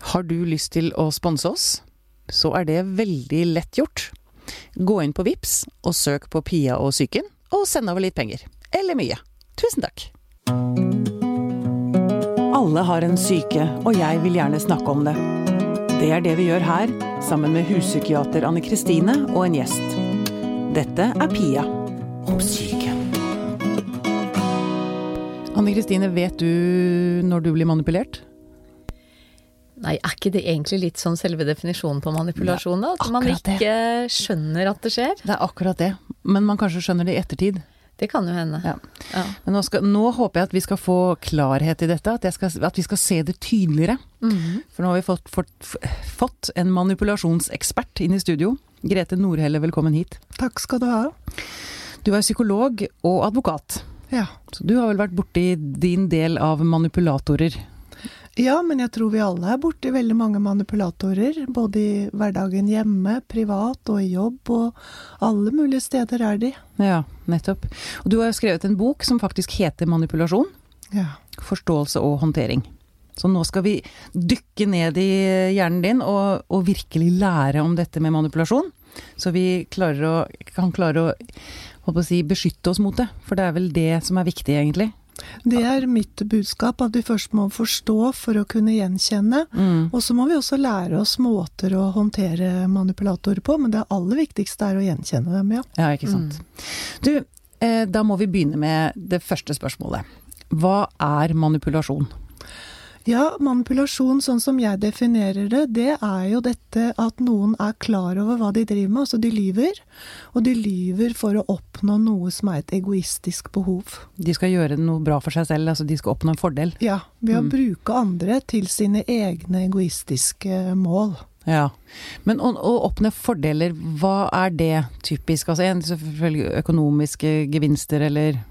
Har du lyst til å sponse oss, så er det veldig lett gjort. Gå inn på VIPS og søk på Pia og psyken, og send over litt penger. Eller mye. Tusen takk. Alle har en syke, og jeg vil gjerne snakke om det. Det er det vi gjør her, sammen med huspsykiater Anne Kristine og en gjest. Dette er Pia om syke. Anne Kristine, vet du når du blir manipulert? Nei, er ikke det egentlig litt sånn selve definisjonen på manipulasjon, da? At man ikke det. skjønner at det skjer? Det er akkurat det, men man kanskje skjønner det i ettertid. Det kan jo hende. Ja. Ja. Men nå, skal, nå håper jeg at vi skal få klarhet i dette, at, jeg skal, at vi skal se det tydeligere. Mhm. For nå har vi fått, fått, fått en manipulasjonsekspert inn i studio. Grete Nordhelle, velkommen hit. Takk skal du ha. Du er psykolog og advokat, Ja. så du har vel vært borti din del av manipulatorer. Ja, men jeg tror vi alle er borti veldig mange manipulatorer. Både i hverdagen hjemme, privat og i jobb, og alle mulige steder er de. Ja, nettopp. Og du har jo skrevet en bok som faktisk heter Manipulasjon. Ja. Forståelse og håndtering. Så nå skal vi dykke ned i hjernen din og, og virkelig lære om dette med manipulasjon. Så vi å, kan klare å, å si, beskytte oss mot det. For det er vel det som er viktig, egentlig. Det er mitt budskap, at vi først må forstå for å kunne gjenkjenne. Mm. Og så må vi også lære oss måter å håndtere manipulatorer på, men det aller viktigste er å gjenkjenne dem, ja. Ja, ikke sant. Du, eh, da må vi begynne med det første spørsmålet. Hva er manipulasjon? Ja, manipulasjon sånn som jeg definerer det, det er jo dette at noen er klar over hva de driver med. Altså de lyver, og de lyver for å oppnå noe som er et egoistisk behov. De skal gjøre noe bra for seg selv, altså de skal oppnå en fordel. Ja, ved å Mm. bruke andre til sine egne egoistiske mål. Ja. Men å, å oppnå fordeler, hva er det typisk? Altså en selvfølgelig økonomiske gevinster, eller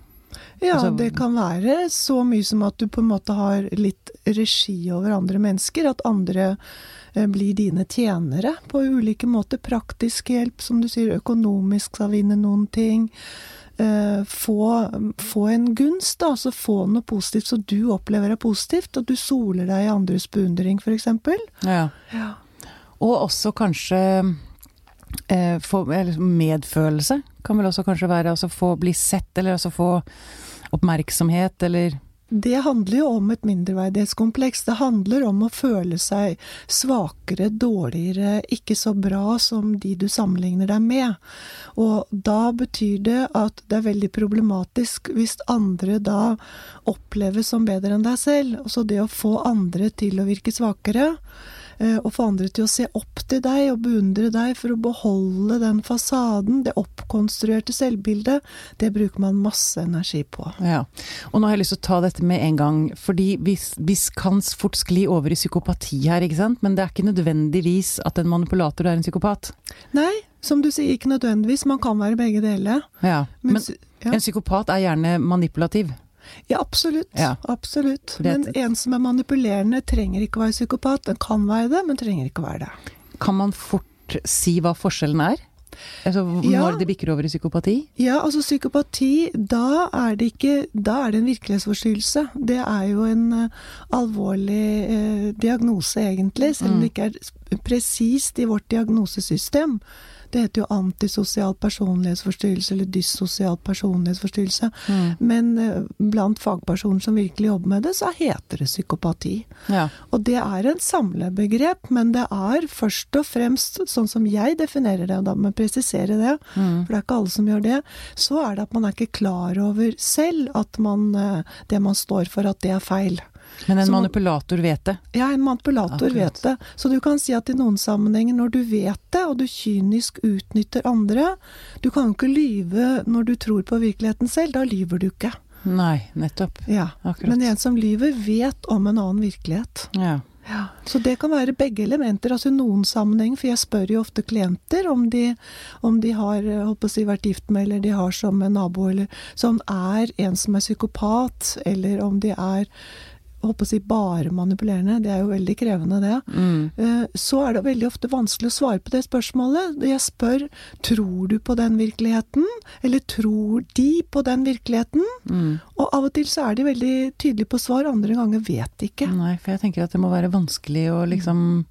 Ja, Altså- det kan være så mye som at du på en måte har litt regi over andre mennesker. At andre eh, blir dine tjenere på ulike måter. Praktisk hjelp, som du sier, økonomisk skal vinne noen ting. Eh, få, få en gunst, da, altså få noe positivt så du opplever er positivt. Og du soler deg i andres beundring, f.eks. Ja. Ja. Og også kanskje eh, få eller medfølelse. Kan vel også kanskje være altså få bli sett, eller altså få oppmerksomhet, eller Det handler jo om et mindreverdighetskompleks. Det handler om å føle seg svakere, dårligere, ikke så bra som de du sammenligner deg med. Og da betyr det at det er veldig problematisk hvis andre da oppleves som bedre enn deg selv. Altså det å få andre til å virke svakere. Eh, Og få andre til å se opp til deg og beundre deg for å beholde den fasaden, det oppkonstruerte selvbildet, det bruker man masse energi på. Ja. Og nå har jeg lyst til å ta dette med en gang, fordi vi, vi kan fort skli over i psykopati her, ikke sant? Men det er ikke nødvendigvis at en manipulator er en psykopat. Nei, som du sier, ikke nødvendigvis. Man kan være begge deler. Ja. Men, Men ja. en psykopat er gjerne manipulativ. Ja, absolutt. Ja. absolutt. Men en som er manipulerende, trenger ikke å være psykopat. Den kan være det, men trenger ikke å være det. Kan man fort si hva forskjellen er? Altså Ja. når det bikker over i psykopati? Ja, altså psykopati, da er det ikke Da er det en virkelighetsforstyrrelse. Det er jo en uh, alvorlig uh, diagnose, egentlig, selv om det ikke er presist i vårt diagnosesystem. Det heter jo antisosial personlighetsforstyrrelse eller dyssosial personlighetsforstyrrelse. Men eh, blant fagpersoner som virkelig jobber med det, så heter det psykopati. Ja. Og det er en samlebegrep, men det er først og fremst, sånn som jeg definerer det, og da må jeg presisere det, Mm. for det er ikke alle som gjør det, så er det at man er ikke klar over selv at man, eh, det man står for, at det er feil. Men en Så manipulator vet det. Ja, en manipulator Akkurat. vet det. Så du kan si at i noen sammenhenger, når du vet det, og du kynisk utnytter andre Du kan jo ikke lyve når du tror på virkeligheten selv, da lyver du ikke. Nei, nettopp. Ja. Akkurat. Men en som lyver, vet om en annen virkelighet. Ja. Så det kan være begge elementer. altså i Noen sammenhenger, for jeg spør jo ofte klienter om de, om de har eh, si, vært gift med, eller de har som en nabo, eller som er en som er psykopat, eller om de er på å si bare manipulerende, det er jo veldig krevende det, Mm. eh, så er det veldig ofte vanskelig å svare på det spørsmålet. Jeg spør tror du på den virkeligheten, eller tror de på den virkeligheten? Mm. Og av og til så er de veldig tydelige på svar, andre ganger vet de ikke. Nei, for jeg tenker at det må være vanskelig å liksom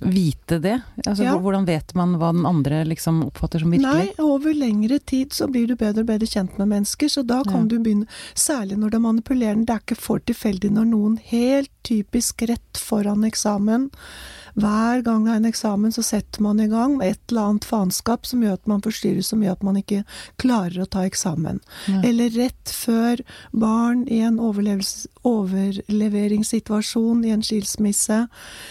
vite det. Altså, Ja. Hvordan vet man hva den andre liksom oppfatter som virkelig? Nei, over lengre tid så blir du bedre og bedre kjent med mennesker, så da kan Ja. du begynne Særlig når det er manipulerende. Det er ikke for tilfeldig når noen helt typisk rett foran eksamen Hver gang det er en eksamen, så setter man i gang med et eller annet faenskap som gjør at man forstyrres, så mye at man ikke klarer å ta eksamen. Ja. Eller rett før barn i en overleveringssituasjon i en skilsmisse,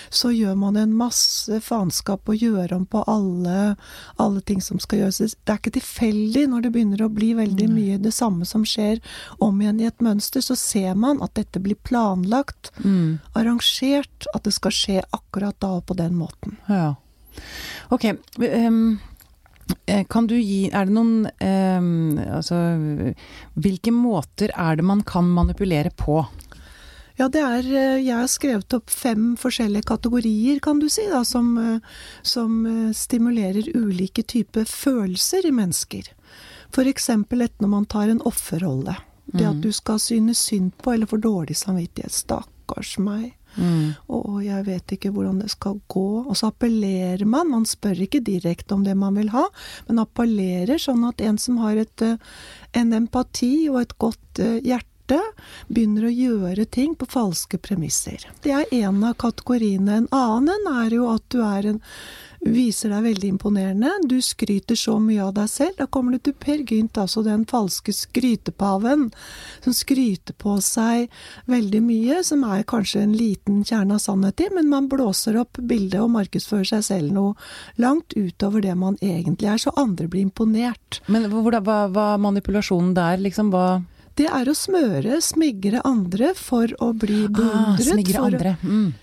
så gjør man en masse faenskap og gjør om på alle, alle ting som skal gjøres. Det er ikke tilfeldig når det begynner å bli veldig mye det samme som skjer om igjen i et mønster, så ser man at dette blir planlagt, Mm. arrangert, at det skal skje akkurat da og på den måten. Ja. Ok. ehm, eh, kan du gi Er det noen um, Altså Hvilke måter er det man kan manipulere på? Ja, det er eh, Jeg har skrevet opp fem forskjellige kategorier, kan du si, da, som, eh, som stimulerer ulike typer følelser i mennesker. For eksempel et når man tar en offerrolle. Det Mm. at du skal synes synd på eller få dårlig samvittighet. Stakkars meg. Mm. Og jeg vet ikke hvordan det skal gå. Og så appellerer man. Man spør ikke direkte om det man vil ha, men appellerer sånn at en som har et, eh, en empati og et godt eh, hjerte, begynner å gjøre ting på falske premisser. Det er en av kategoriene. En annen er jo at du er en viser deg veldig imponerende. Du skryter så mye av deg selv. Da kommer du til Per Gynt, altså den falske skrytepaven, som skryter på seg veldig mye, som er kanskje en liten kjerne av sannhet i, men man blåser opp bildet og markedsfører seg selv noe langt utover det man egentlig er, så andre blir imponert. Men hva var manipulasjonen der, liksom? Hva Det er å smøre, smigre andre for å bli ah, beundret. Smigre for å- andre. Mm.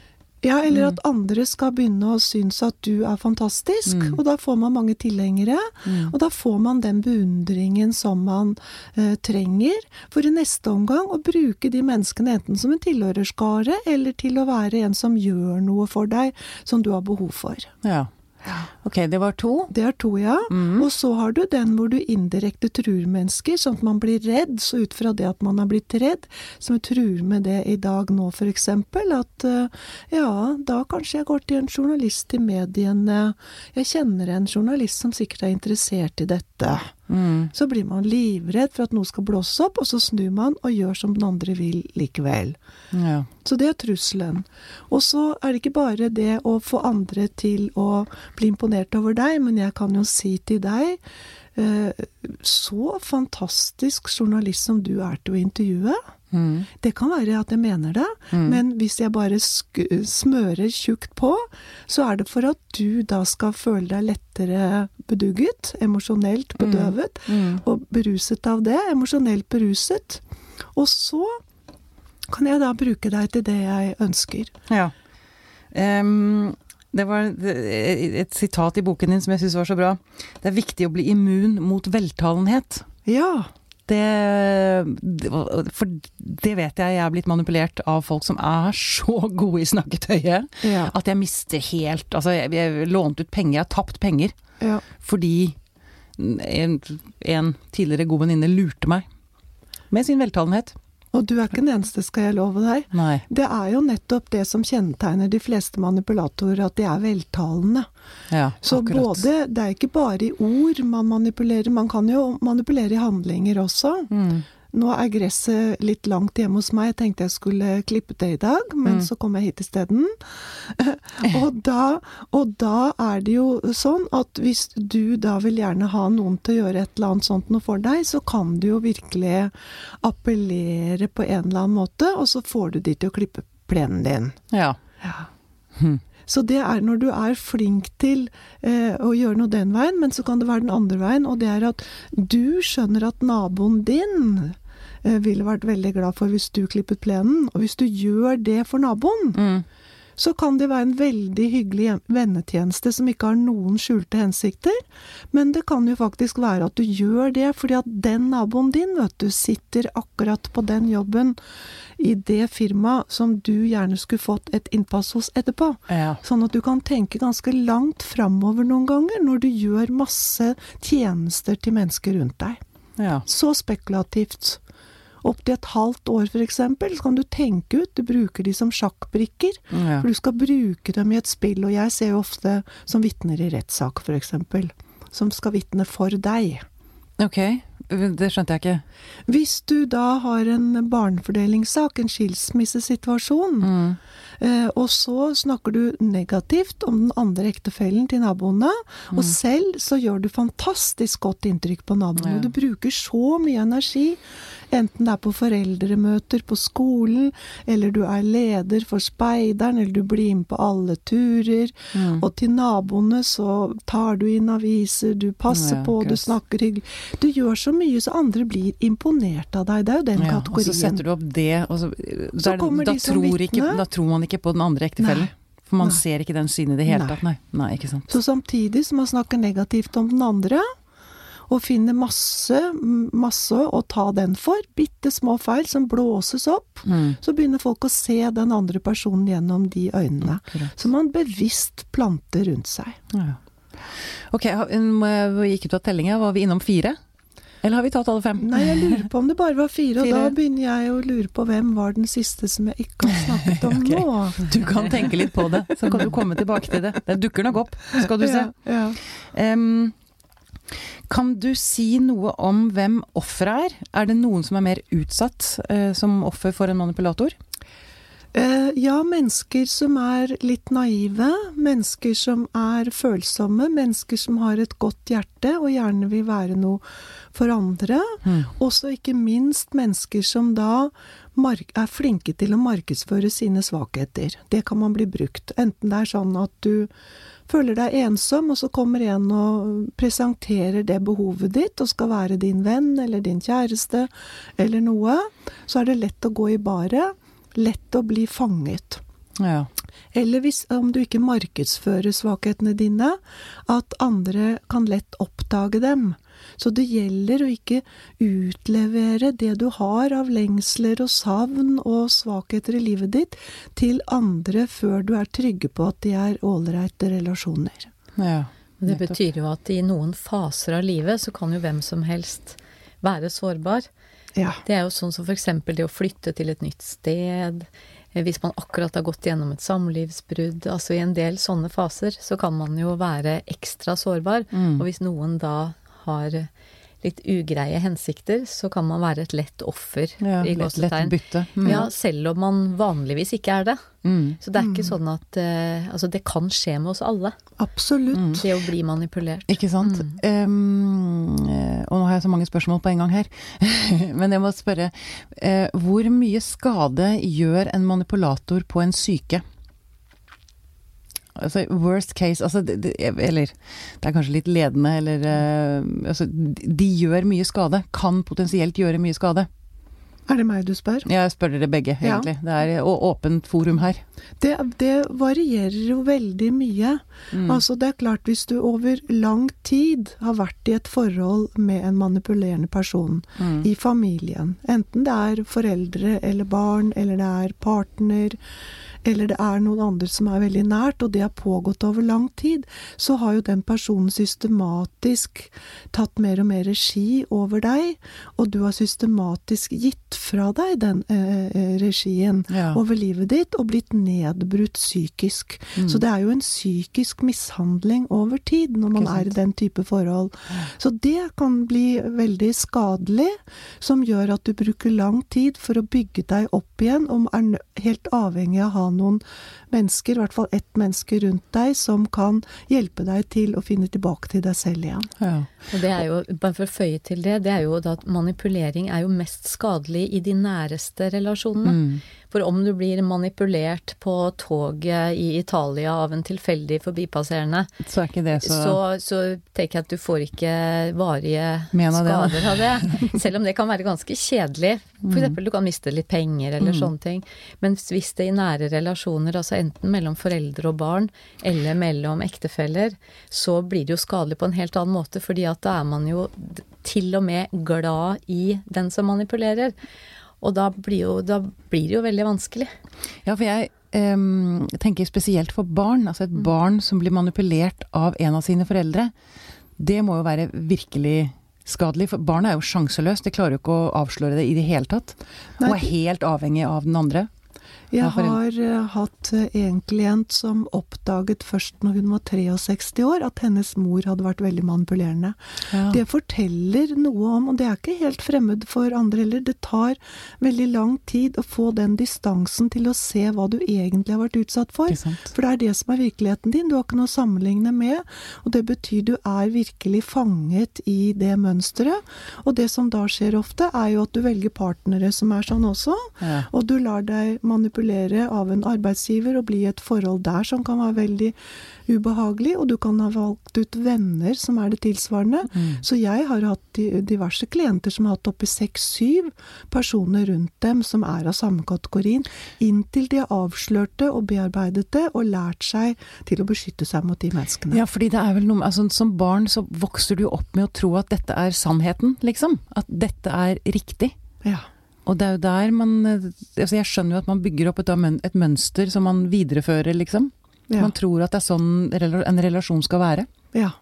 Ja, eller Mm. at andre skal begynne å synes at du er fantastisk, Mm. og da får man mange tilhengere. Mm. Og da får man den beundringen som man eh, trenger, for i neste omgang å bruke de menneskene enten som en tilhørerskare, eller til å være en som gjør noe for deg som du har behov for. Ja. Ok, det var to. Det er to, ja. Mm. Og så har du den hvor du indirekte truer mennesker, sånn at man blir redd. Så ut fra det at man har blitt redd, så truer med det i dag nå eksempel, at eh, ja, da kanskje jeg går til en journalist i mediene. Jeg kjenner en journalist som sikkert er interessert i dette. Mm. Så blir man livredd for at noe skal blåse opp, og så snur man og gjør som den andre vil likevel. Ja. Så det er trusselen. Og så er det ikke bare det å få andre til å bli imponert over deg, men jeg kan jo si til deg eh, Så fantastisk journalist som du er til å intervjue. Mm. Det kan være at jeg mener det, Mm. men hvis jeg bare smører tjukt på, så er det for at du da skal føle deg lettere bedugget, emosjonelt bedøvet, Mm. og beruset av det. Emosjonelt beruset. Og så kan jeg da bruke deg til det jeg ønsker. Ja. Um det var et sitat i boken din som jeg syns var så bra. Det er viktig å bli immun mot veltalenhet. Ja. Det, For det vet jeg, jeg er blitt manipulert av folk som er så gode i snakketøyet Ja. at jeg mister helt Altså, jeg, jeg lånte ut penger, jeg har tapt penger ja. fordi en, en tidligere god venninne lurte meg med sin veltalenhet. Og du er ikke den eneste, skal jeg love deg. Nei. Det er jo nettopp det som kjennetegner de fleste manipulatorer, at de er veltalende. Ja, Så akkurat. både Det er ikke bare i ord man manipulerer, man kan jo manipulere i handlinger også. mm. Nå er gresset litt langt hjemme hos meg, jeg tenkte jeg skulle klippe det i dag, men Mm. så kom jeg hit isteden. og, da, og da er det jo sånn at hvis du da vil gjerne ha noen til å gjøre et eller annet sånt noe for deg, så kan du jo virkelig appellere på en eller annen måte, og så får du de til å klippe plenen din. Ja. Hm. Så det er når du er flink til eh, å gjøre noe den veien, men så kan det være den andre veien, og det er at du skjønner at naboen din ville vært veldig glad for hvis du klippet plenen, og hvis du gjør det for naboen, Mm. så kan det være en veldig hyggelig vennetjeneste som ikke har noen skjulte hensikter, men det kan jo faktisk være at du gjør det fordi at den naboen din, vet du, sitter akkurat på den jobben i det firmaet som du gjerne skulle fått et innpass hos etterpå. Ja. Sånn at du kan tenke ganske langt framover noen ganger når du gjør masse tjenester til mennesker rundt deg. ja. Så spekulativt. Opptil et halvt år, eksempel, så kan du tenke ut. Du bruker de som sjakkbrikker. ja. For du skal bruke dem i et spill, og jeg ser jo ofte som vitner i rettssak, eksempel. Som skal vitne for deg. Ok, det skjønte jeg ikke. Hvis du da har en barnefordelingssak, en skilsmissesituasjon, Mm. Eh, og så snakker du negativt om den andre ektefellen til naboene, og selv så gjør du fantastisk godt inntrykk på naboene. Ja. Du bruker så mye energi, enten det er på foreldremøter på skolen, eller du er leder for speideren, eller du blir med på alle turer, Mm. og til naboene så tar du inn aviser, du passer Ja, på, du snakker hyggelig. Du gjør så mye så andre blir imponert av deg. Det er jo den Ja, og så setter du opp det, og så, Så da de ikke, da tror man ikke på den andre ektefellen. For man Nei. ser ikke den synet i det hele Nei. tatt. Nei. Nei, ikke sant. Så samtidig som man snakker negativt om den andre, og finner masse, masse å ta den for, bitte små feil som blåses opp, Mm. så begynner folk å se den andre personen gjennom de øynene. Akkurat. Som man bevisst planter rundt seg. Ja. Ok, vi gikk ut av tellinga. Var vi innom fire? Eller har vi tatt alle fem? Nei, jeg lurer på om det bare var fire, og Fire. da begynner jeg å lure på hvem var den siste som jeg ikke har snakket om okay. nå. Du kan tenke litt på det, så kan du komme tilbake til det. Det dukker nok opp, skal du se. Ja, ja. Um, kan du si noe om hvem offeret er? Er det noen som er mer utsatt uh, som offer for en manipulator? Eh, ja, mennesker som er litt naive, mennesker som er følsomme, mennesker som har et godt hjerte og gjerne vil være noe for andre. Mm. Også ikke minst mennesker som da er flinke til å markedsføre sine svakheter. Det kan man bli brukt. Enten det er sånn at du føler deg ensom, og så kommer en og presenterer det behovet ditt og skal være din venn eller din kjæreste eller noe, så er det lett å gå i baret. Lett å bli fanget. Ja. Eller hvis, om du ikke markedsfører svakhetene dine, at andre kan lett oppdage dem. Så det gjelder å ikke utlevere det du har av lengsler og savn og svakheter i livet ditt, til andre før du er trygge på at de er ålreite relasjoner. ja. Det betyr jo at i noen faser av livet så kan jo hvem som helst være sårbar. Ja. Det er jo sånn som f.eks. det å flytte til et nytt sted. eh, Hvis man akkurat har gått gjennom et samlivsbrudd. Altså i en del sånne faser så kan man jo være ekstra sårbar. Mm. Og hvis noen da har litt ugreie hensikter, så kan man være et lett offer ja i lett, lett bytte. Mm. Ja, selv om man vanligvis ikke er det. Mm. Så det er ikke sånn at uh, Altså, det kan skje med oss alle. Absolutt. Mm. Det å bli manipulert. Ikke sant. Um, og nå har jeg så mange spørsmål på en gang her. Men jeg må spørre. eh, hvor mye skade gjør en manipulator på en syke? Altså worst case altså, Eller det er kanskje litt ledende, eller eh, altså, de gjør mye skade. Kan potensielt gjøre mye skade. Er det meg du spør? Jeg spør dere begge, Ja. egentlig. Det er åpent forum her. Det, det varierer jo veldig mye. Mm. Altså det er klart hvis du over lang tid har vært i et forhold med en manipulerende person Mm. i familien, enten det er foreldre eller barn, eller det er partner, eller det er noen andre som er veldig nært, og det har pågått over lang tid, så har jo den personen systematisk tatt mer og mer regi over deg, og du har systematisk gitt fra deg den eh, eh, regien Ja. over livet ditt, og blitt nedbrutt psykisk. Mm. Så det er jo en psykisk mishandling over tid når man er i den type forhold. Så det kan bli veldig skadelig, som gjør at du bruker lang tid for å bygge deg opp igjen, og er helt avhengig av å ha noen mennesker, i hvert fall ett menneske rundt deg, som kan hjelpe deg til å finne tilbake til deg selv igjen. Ja. Og det er jo, bare for å føye til det, det er jo at manipulering er jo mest skadelig i de næreste relasjonene. Mm. For om du blir manipulert på toget i Italia av en tilfeldig forbipasserende, Så er så, så, så tenker jeg at du får ikke varige skader av det, av det. Selv om det kan være ganske kjedelig. For eksempel du kan miste litt penger eller sånne ting. Men hvis det i nære relasjoner, altså enten mellom foreldre og barn eller mellom ektefeller, så blir det jo skadelig på en helt annen måte, fordi at da er man jo til og med glad i den som manipulerer. Og da blir, jo, da blir det jo veldig vanskelig. Ja, for jeg um, tenker spesielt for barn. Altså et barn som blir manipulert av en av sine foreldre. Det må jo være virkelig skadelig. For barnet er jo sjanseløst. Det klarer jo ikke å avsløre det i det hele tatt. Nei. Og er helt avhengig av den andre. Jeg har eh, hatt eh, en klient som oppdaget først når hun var 63 år, at hennes mor hadde vært veldig manipulerende. Ja. Det forteller noe om, og det er ikke helt fremmed for andre heller, det tar veldig lang tid å få den distansen til å se hva du egentlig har vært utsatt for. Det? For det er det som er virkeligheten din, du har ikke noe å sammenligne med. Og det betyr du er virkelig fanget i det mønsteret. Og det som da skjer ofte, er jo at du velger partnere som er sånn også. Ja. Og du lar deg manipulere av en arbeidsgiver og bli i et forhold der som kan være veldig ubehagelig, og du kan ha valgt ut venner som er det tilsvarende. Mm. Så jeg har hatt diverse klienter som har hatt oppi seks-syv personer rundt dem som er av samme kategorien, inntil de har avslørt det og bearbeidet det og lært seg til å beskytte seg mot de menneskene. Ja, fordi det er vel noe altså, Som barn så vokser du opp med å tro at dette er sannheten, liksom. At dette er riktig. Ja. Og det er jo der man eh, Altså jeg skjønner jo at man bygger opp et, et mønster som man viderefører, liksom. Ja. Man tror at det er sånn en relasjon skal være. ja.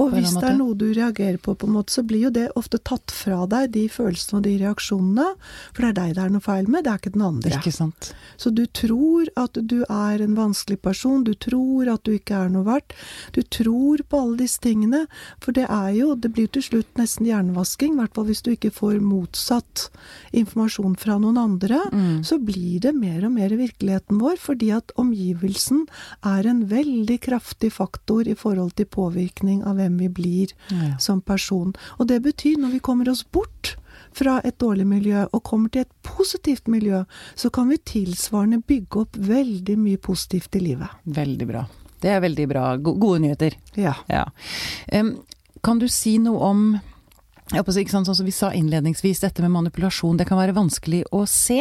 Og hvis det er noe du reagerer på, på en måte, så blir jo det ofte tatt fra deg, de følelsene og de reaksjonene. For det er deg det er noe feil med, det er ikke den andre. Ikke sant? Så du tror at du er en vanskelig person, du tror at du ikke er noe verdt. Du tror på alle disse tingene, for det er jo Det blir til slutt nesten hjernevasking, i hvert fall hvis du ikke får motsatt informasjon fra noen andre. Så blir det mer og mer virkeligheten vår, fordi at omgivelsen er en veldig kraftig faktor i forhold til påvirkning av hvem vi blir Ja. som person. Og det betyr når vi kommer oss bort fra et dårlig miljø og kommer til et positivt miljø, så kan vi tilsvarende bygge opp veldig mye positivt i livet. Veldig bra. Det er veldig bra. Gode nyheter. Ja. Ja. Um, kan du si noe om jeg håper ikke sant, sånn som Vi sa innledningsvis, dette med manipulasjon, det kan være vanskelig å se.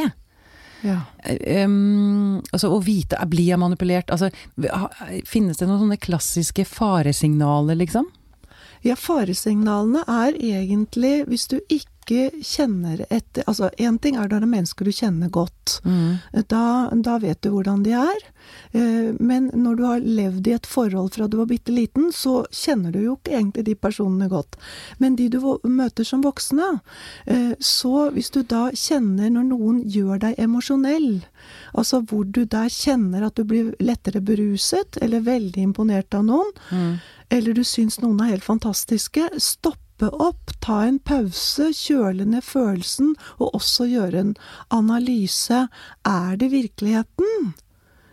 Ja. Um, altså å vite, blir jeg manipulert? Altså, finnes det noen sånne klassiske faresignaler, liksom? Ja, faresignalene er egentlig hvis du ikke kjenner etter Altså, én ting er da det er mennesker du kjenner godt. Da, da vet du hvordan de er. Eh, Men når du har levd i et forhold fra du var bitte liten, så kjenner du jo ikke egentlig de personene godt. Men de du møter som voksne, eh, så hvis du da kjenner når noen gjør deg emosjonell, altså hvor du der kjenner at du blir lettere beruset, eller veldig imponert av noen, eller du syns noen er helt fantastiske, stoppe opp, ta en pause, kjøle ned følelsen, og også gjøre en analyse. Er det virkeligheten?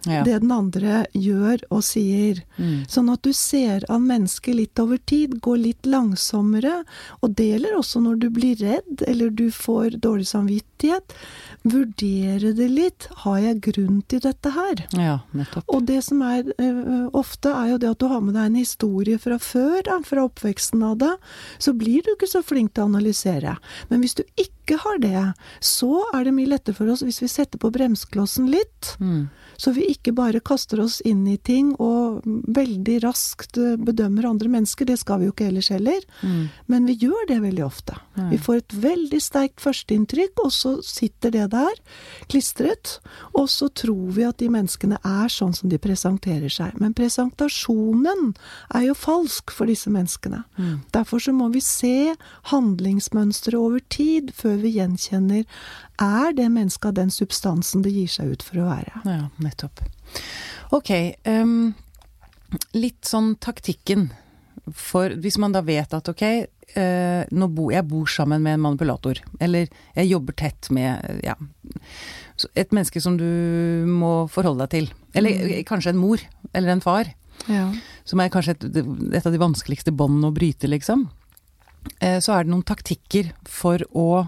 Ja. det den andre gjør og sier. Mm. Sånn at du ser an mennesket litt over tid, går litt langsommere. Og det gjelder også når du blir redd, eller du får dårlig samvittighet. Vurdere det litt. Har jeg grunn til dette her? ja, nettopp. Og det som er uh, ofte, er jo det at du har med deg en historie fra før, da, fra oppveksten av det. Så blir du ikke så flink til å analysere. Men hvis du ikke har det, så er det mye lettere for oss hvis vi setter på bremsklossen litt. Mm. Så vi ikke bare kaster oss inn i ting og veldig raskt eh, bedømmer andre mennesker. Det skal vi jo ikke ellers heller. Mm. Men vi gjør det veldig ofte. Mm. Vi får et veldig sterkt førsteinntrykk, og så sitter det der, klistret. Og så tror vi at de menneskene er sånn som de presenterer seg. Men presentasjonen er jo falsk for disse menneskene. Mm. Derfor så må vi se handlingsmønsteret over tid før vi gjenkjenner er det mennesket av den substansen det gir seg ut for å være. Ja, nettopp. Ok, Um, litt sånn taktikken. For hvis man da vet at ok, uh, nå bo, jeg bor sammen med en manipulator, eller jeg jobber tett med ja, et menneske som du må forholde deg til. Eller mm. kanskje en mor, eller en far, Ja. som er kanskje et, et av de vanskeligste båndene å bryte, liksom. Eh, så er det noen taktikker for å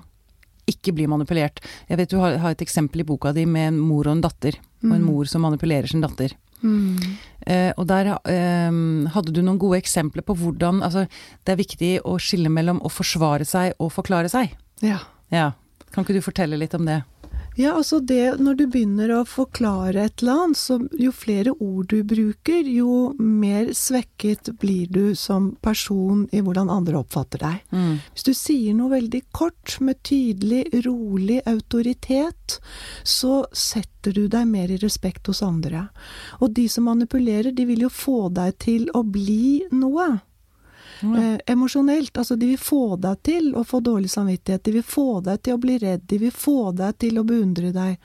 ikke bli manipulert. Jeg vet du har, har et eksempel i boka di med en mor og en datter, og en Mm. mor som manipulerer sin datter. Mm. Eh, og der eh, hadde du noen gode eksempler på hvordan altså, det er viktig å skille mellom å forsvare seg og forklare seg. Ja. Ja. Kan ikke du fortelle litt om det? Ja, altså det Når du begynner å forklare et eller annet, så jo flere ord du bruker, jo mer svekket blir du som person i hvordan andre oppfatter deg. Mm. Hvis du sier noe veldig kort, med tydelig, rolig autoritet, så setter du deg mer i respekt hos andre. Og de som manipulerer, de vil jo få deg til å bli noe. Eh, emosjonelt. Altså, de vil få deg til å få dårlig samvittighet. De vil få deg til å bli redd. De vil få deg til å beundre deg.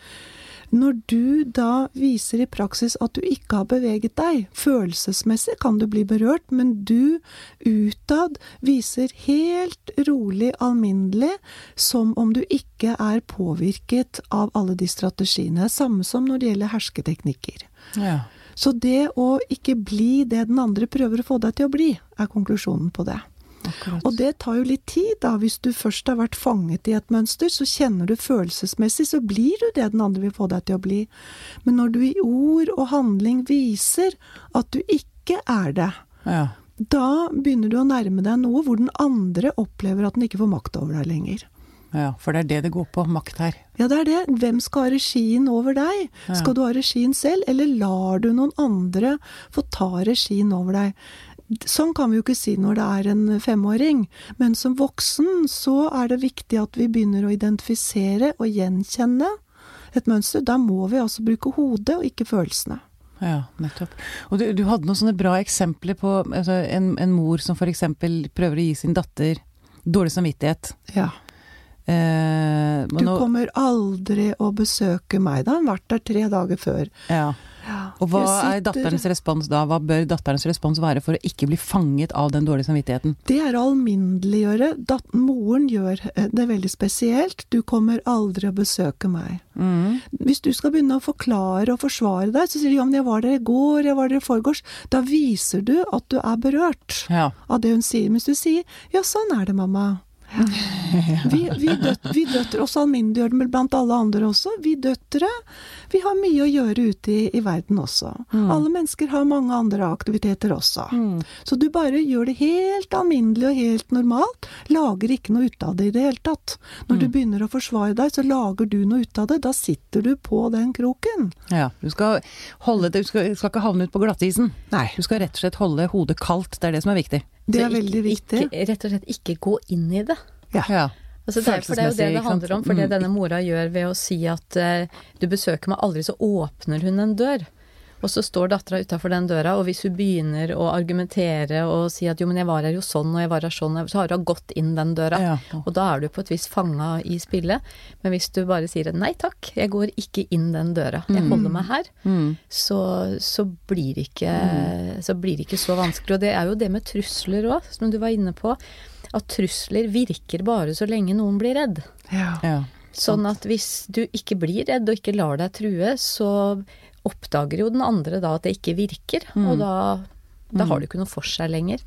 Når du da viser i praksis at du ikke har beveget deg, følelsesmessig kan du bli berørt, men du utad viser helt rolig, alminnelig, som om du ikke er påvirket av alle de strategiene. Samme som når det gjelder hersketeknikker. Ja. Så det å ikke bli det den andre prøver å få deg til å bli, er konklusjonen på det. Akkurat. Og det tar jo litt tid, da. Hvis du først har vært fanget i et mønster, så kjenner du følelsesmessig, så blir du det den andre vil få deg til å bli. Men når du i ord og handling viser at du ikke er det, ja. da begynner du å nærme deg noe hvor den andre opplever at den ikke får makt over deg lenger. Ja, for det er det det går på, makt her. Ja, det er det. Hvem skal ha regien over deg? Ja. Skal du ha regien selv, eller lar du noen andre få ta regien over deg? Sånn kan vi jo ikke si når det er en femåring, men som voksen så er det viktig at vi begynner å identifisere og gjenkjenne et mønster. Da må vi altså bruke hodet og ikke følelsene. Ja, nettopp. Og du, du hadde noen sånne bra eksempler på altså, en, en mor som f.eks. prøver å gi sin datter dårlig samvittighet. Ja. Eh, Du nå- kommer aldri å besøke meg. Da har han vært der tre dager før. ja. Og hva sitter, er datterens respons da? Hva bør datterens respons være for å ikke bli fanget av den dårlige samvittigheten? Det er å alminneliggjøre. Moren gjør eh, det veldig spesielt. Du kommer aldri å besøke meg. Mm. Hvis du skal begynne å forklare og forsvare deg, så sier de ja, men jeg var der i går, jeg var der i forgårs. Da viser du at du er berørt Ja. av det hun sier. Mens du sier ja, sånn er det, mamma. Vi, vi, døt, vi døtre, også alminneliggjør det blant alle andre også, vi døtre, vi har mye å gjøre ute i, i verden også. Alle mennesker har mange andre aktiviteter også. Mm. Så du bare gjør det helt alminnelig og helt normalt. Lager ikke noe ut av det i det hele tatt. Når du begynner å forsvare deg, så lager du noe ut av det. Da sitter du på den kroken. ja. Du skal holde det, du skal, skal ikke havne ut på glattisen. Nei. Du skal rett og slett holde hodet kaldt, det er det som er viktig. Det er veldig viktig. Ikke, rett og slett ikke gå inn i det. Ja. Altså det, er- for det er jo det det handler om. For det denne mora gjør ved å si at uh, du besøker meg aldri, så åpner hun en dør. Og så står dattera utafor den døra, og hvis hun begynner å argumentere og si at jo, men jeg var her jo sånn, og jeg var her sånn, så har hun gått inn den døra. Ja. Og da er du på et vis fanga i spillet. Men hvis du bare sier nei takk, jeg går ikke inn den døra, jeg Mm. holder meg her, Mm. så, så, blir ikke, så blir det ikke så vanskelig. Og det er jo det med trusler òg, som du var inne på. At trusler virker bare så lenge noen blir redd. Ja. ja. Sånn at hvis du ikke blir redd og ikke lar deg true, så oppdager jo den andre da at det ikke virker, og da, da har det ikke noe for seg lenger.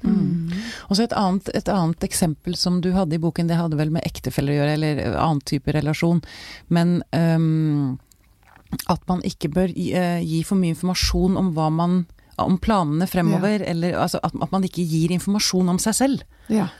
Og så et annet, et annet eksempel som du hadde i boken, det hadde vel med ektefeller å gjøre, eller annen type relasjon. Men um, at man ikke bør gi, uh, gi for mye informasjon om hva man om planene fremover, eller altså at, at man ikke gir informasjon om seg selv. Ja.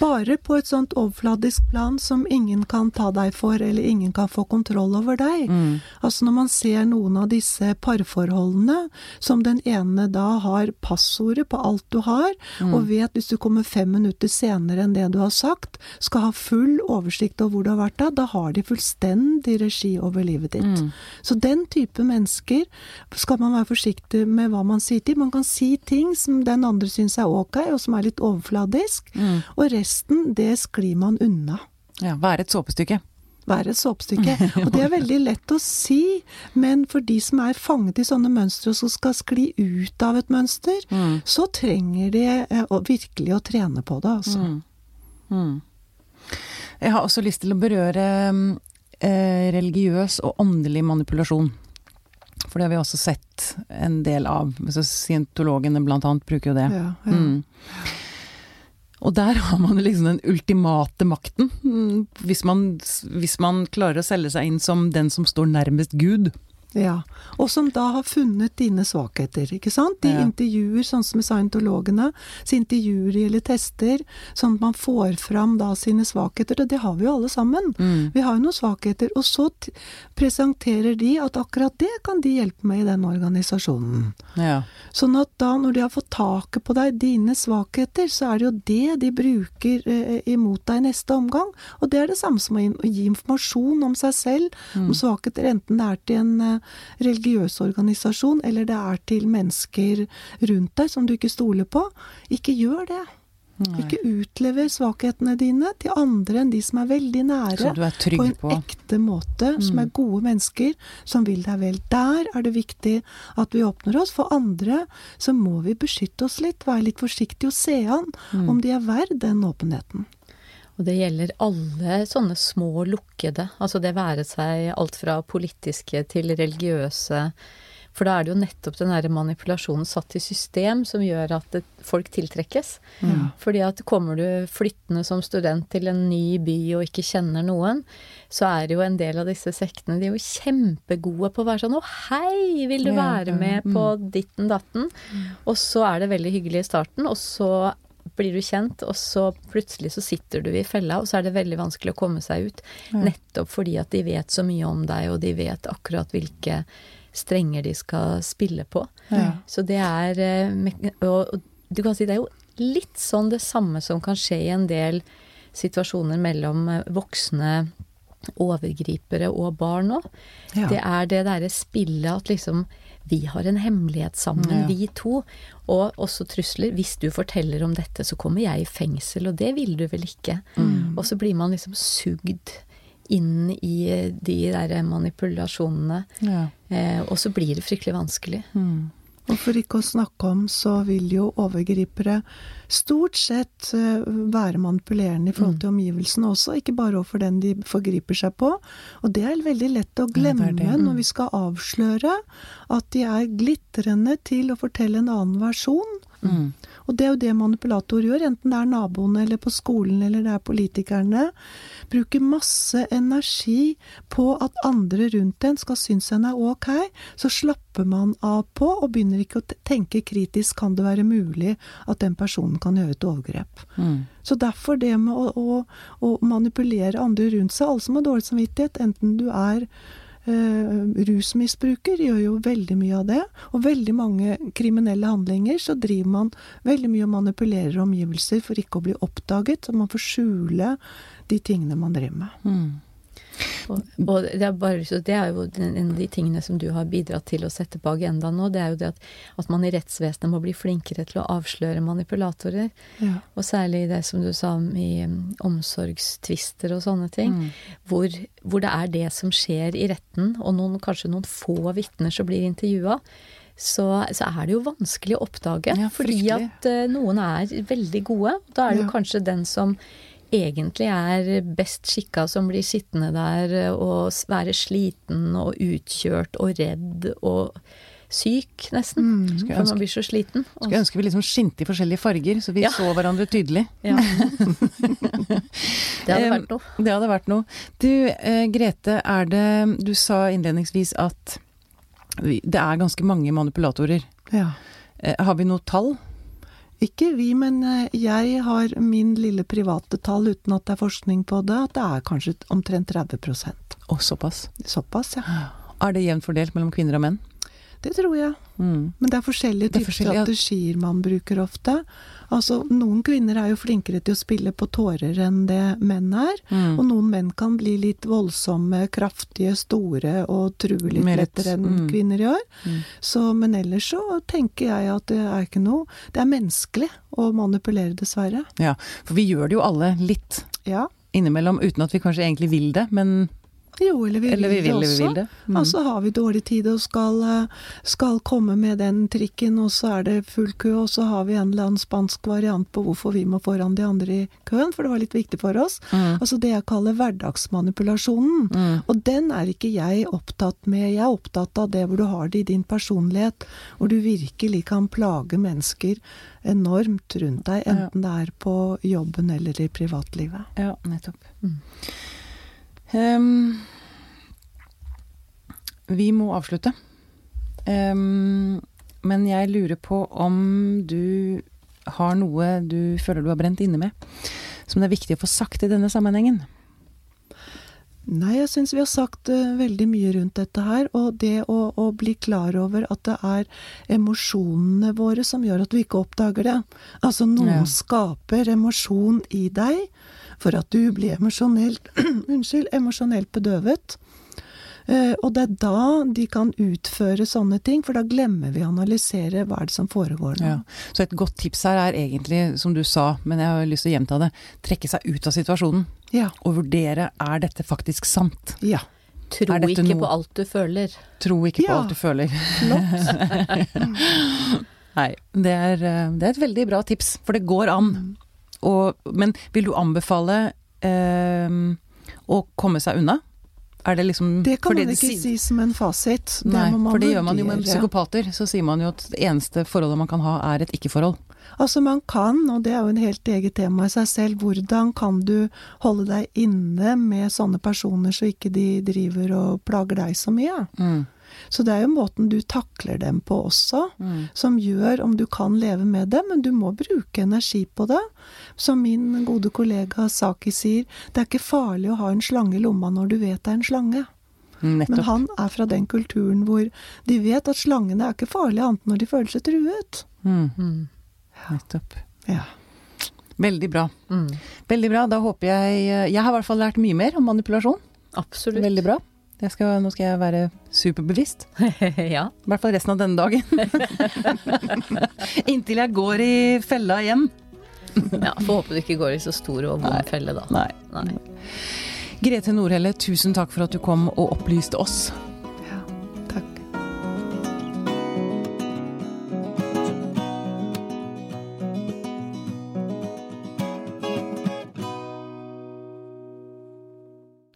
Bare på et sånt overfladisk plan som ingen kan ta deg for, eller ingen kan få kontroll over deg. Mm. Altså når man ser noen av disse parforholdene, som den ene da har passordet på alt du har, Mm. og vet hvis du kommer fem minutter senere enn det du har sagt, skal ha full oversikt over hvor du har vært da, da har de fullstendig regi over livet ditt. Mm. Så den type mennesker skal man være forsiktig med hva man sier til. Man kan si ting som den andre syns er ok, og som er litt overfladisk, Mm. og resten, det sklir man unna. Ja, være et såpestykke. Være et såpestykke. Og det er veldig lett å si, men for de som er fanget i sånne mønstre og som skal skli ut av et mønster, Mm. så trenger de eh, virkelig å trene på det, altså. Mm. Mm. Jeg har også lyst til å berøre eh, religiøs og åndelig manipulasjon. For det har vi også sett en del av. Så Scientologene annet bruker jo det. Ja, ja. Mm. Og der har man liksom den ultimate makten. mm, Hvis man, hvis man klarer å selge seg inn som den som står nærmest Gud. Ja, og som da har funnet dine svakheter, ikke sant? De Ja. intervjuer, sånn som med scientologene, så intervjuer de eller tester, sånn at man får fram da sine svakheter, og det har vi jo alle sammen. Mm. Vi har jo noen svakheter, og så presenterer de at akkurat det kan de hjelpe med i den organisasjonen. Ja. Sånn at da, når de har fått taket på deg, dine svakheter, så er det jo det de bruker eh, imot deg i neste omgang. Og det er det samme som å gi- informasjon om seg selv, om svakheter, enten det er til en eh, religiøs organisasjon, eller det er til mennesker rundt deg som du ikke stoler på. Ikke gjør det. Ikke utlever svakhetene dine til andre enn de som er veldig nære. Er trygg på en på. ekte måte, som er gode mennesker, som vil deg vel. Der er det viktig at vi åpner oss. For andre så må vi beskytte oss litt, være litt forsiktige og se an om de er verd den åpenheten. Og det gjelder alle sånne små lukkede, altså det være seg alt fra politiske til religiøse. For da er det jo nettopp den der manipulasjonen satt i system som gjør at det, folk tiltrekkes. Fordi at kommer du flyttende som student til en ny by og ikke kjenner noen, så er jo en del av disse sektene de er jo kjempegode på å være sånn 'Å, hei, vil du Ja, være med på ditten datten?' Og så er det veldig hyggelig i starten, og så blir du kjent, og så plutselig så sitter du i fella, og så er det veldig vanskelig å komme seg ut. Nettopp fordi at de vet så mye om deg, og de vet akkurat hvilke strenger de skal spille på. Ja. Så det er eh, Og og du kan si det er jo litt sånn det samme som kan skje i en del situasjoner mellom eh, voksne overgripere og barn òg. Ja. Det er det derre spillet at liksom vi har en hemmelighet sammen, Ja. vi to. Og også trusler. Hvis du forteller om dette, så kommer jeg i fengsel, og det vil du vel ikke? Og så blir man liksom sugd inn i eh, de der manipulasjonene. Ja. Eh, og så blir det fryktelig vanskelig. Mm. Og for ikke å snakke om, så vil jo overgripere stort sett eh, være manipulerende i forhold til omgivelsene også, ikke bare overfor den de forgriper seg på. Og det er veldig lett å Ja, det glemme det. Mm. når vi skal avsløre at de er glitrende til å fortelle en annen versjon. Mm. Og det er jo det manipulatorer gjør, enten det er naboene eller på skolen eller det er politikerne. Bruker masse energi på at andre rundt en skal synes en er ok. Så slapper man av på og begynner ikke å tenke kritisk kan det være mulig at den personen kan gjøre et overgrep. Mm. Så derfor det med å, å, å manipulere andre rundt seg, alle som har dårlig samvittighet, enten du er rusmisbruker, gjør jo veldig mye av det. Og veldig mange kriminelle handlinger så driver man veldig mye og manipulerer omgivelser for ikke å bli oppdaget, så man får skjule de tingene man driver med. Mm. Og, og det, er bare, så det er jo en av de tingene som du har bidratt til å sette på agendaen nå, det er jo det at, at man i rettsvesenet må bli flinkere til å avsløre manipulatorer. Ja. Og særlig det som du sa om i um, omsorgstvister og sånne ting. Mm. Hvor, hvor det er det som skjer i retten, og noen, kanskje noen få vitner som blir intervjua. Så, så er det jo vanskelig å oppdage, Ja, fordi at uh, noen er veldig gode. Da er det Ja. kanskje den som egentlig er best skikka som blir sittende der eh, og være sliten og utkjørt og redd og syk, nesten. Mm. For ønske- man blir så sliten. Og- Skulle ønske vi liksom skinte i forskjellige farger, så vi Ja. så hverandre tydelig. Ja. det hadde Eh, vært noe. Det hadde vært noe. Du, eh, Grete, er det Du sa innledningsvis at det er ganske mange manipulatorer. ja. Eh, har vi noe tall? Ikke vi, men eh, jeg har min lille private tall uten at det er forskning på det, at det er kanskje omtrent 30% Å, såpass. Såpass, ja. Er det jevnt fordelt mellom kvinner og menn? Det tror jeg. Mm. Men det er forskjellige er typer forskjellig, ja. strategier man bruker ofte. Altså, Noen kvinner er jo flinkere til å spille på tårer enn det menn er. Mm. Og noen menn kan bli litt voldsomme, kraftige, store og true litt Merit. lettere enn mm. kvinner gjør. Mm. Så, men ellers så tenker jeg at det er ikke noe Det er menneskelig å manipulere, dessverre. Ja, for vi gjør det jo alle litt Ja. innimellom, uten at vi kanskje egentlig vil det, men Jo, eller vi Eller vi vil det også. vil det. Mm. Altså har vi dårlig tid og skal, eh, skal komme med den trikken, og så er det full kø, og så har vi en eller annen spansk variant på hvorfor vi må foran de andre i køen, for det var litt viktig for oss. Mm. Altså det jeg kaller hverdagsmanipulasjonen. Mm. Og den er ikke jeg opptatt med. Jeg er opptatt av det hvor du har det i din personlighet, hvor du virkelig kan plage mennesker enormt rundt deg, enten det er på jobben eller i privatlivet. Ja, nettopp. Ehm, vi må avslutte. Um, men jeg lurer på om du har noe du føler du har brent inne med, som det er viktig å få sagt i denne sammenhengen. Nei, jeg syns vi har sagt uh, veldig mye rundt dette her. Og det å, å bli klar over at det er emosjonene våre som gjør at vi ikke oppdager det. Altså noen Ja. skaper emosjon i deg for at du blir emosjonelt Unnskyld, emosjonelt bedøvet. Eh, og det er da de kan utføre sånne ting, for da glemmer vi å analysere hva er det som foregår nå. Ja. Så et godt tips her er egentlig, som du sa, men jeg har lyst til å gjenta det, trekke seg ut av situasjonen. Ja. Og vurdere er dette faktisk sant. ja. Tro ikke noe- på alt du føler. Tro ikke på Ja. alt du føler. Flott. Nei, det er, eh, det er et veldig bra tips, for det går an. Og, men vil du anbefale eh, å komme seg unna? Er det liksom Det kan man ikke si- si som en fasit. Det Nei, for det gjør man jo med psykopater. Så sier man jo at det eneste forholdet man kan ha, er et ikke-forhold. Altså man kan, og det er jo en helt eget tema i seg selv, hvordan kan du holde deg inne med sånne personer så ikke de driver og plager deg så mye? Mm. Så det er jo måten du takler dem på også, Mm. som gjør om du kan leve med det, men du må bruke energi på det. Som min gode kollega Saki sier, det er ikke farlig å ha en slange i lomma når du vet det er en slange. Men han er fra den kulturen hvor de vet at slangene er ikke farlige annet enn når de føler seg truet. Mm. Mm. Nettopp. Ja. Veldig bra. Mm. Veldig bra. Da håper jeg Jeg har i hvert fall lært mye mer om manipulasjon. Absolutt. Veldig bra. Skal, nå skal jeg være superbevisst. ja. I hvert fall resten av denne dagen. Inntil jeg går i fella igjen. ja. Får håpe du ikke går i så stor og vond felle, da. Nei. Nei. Grete Nordhelle, tusen takk for at du kom og opplyste oss.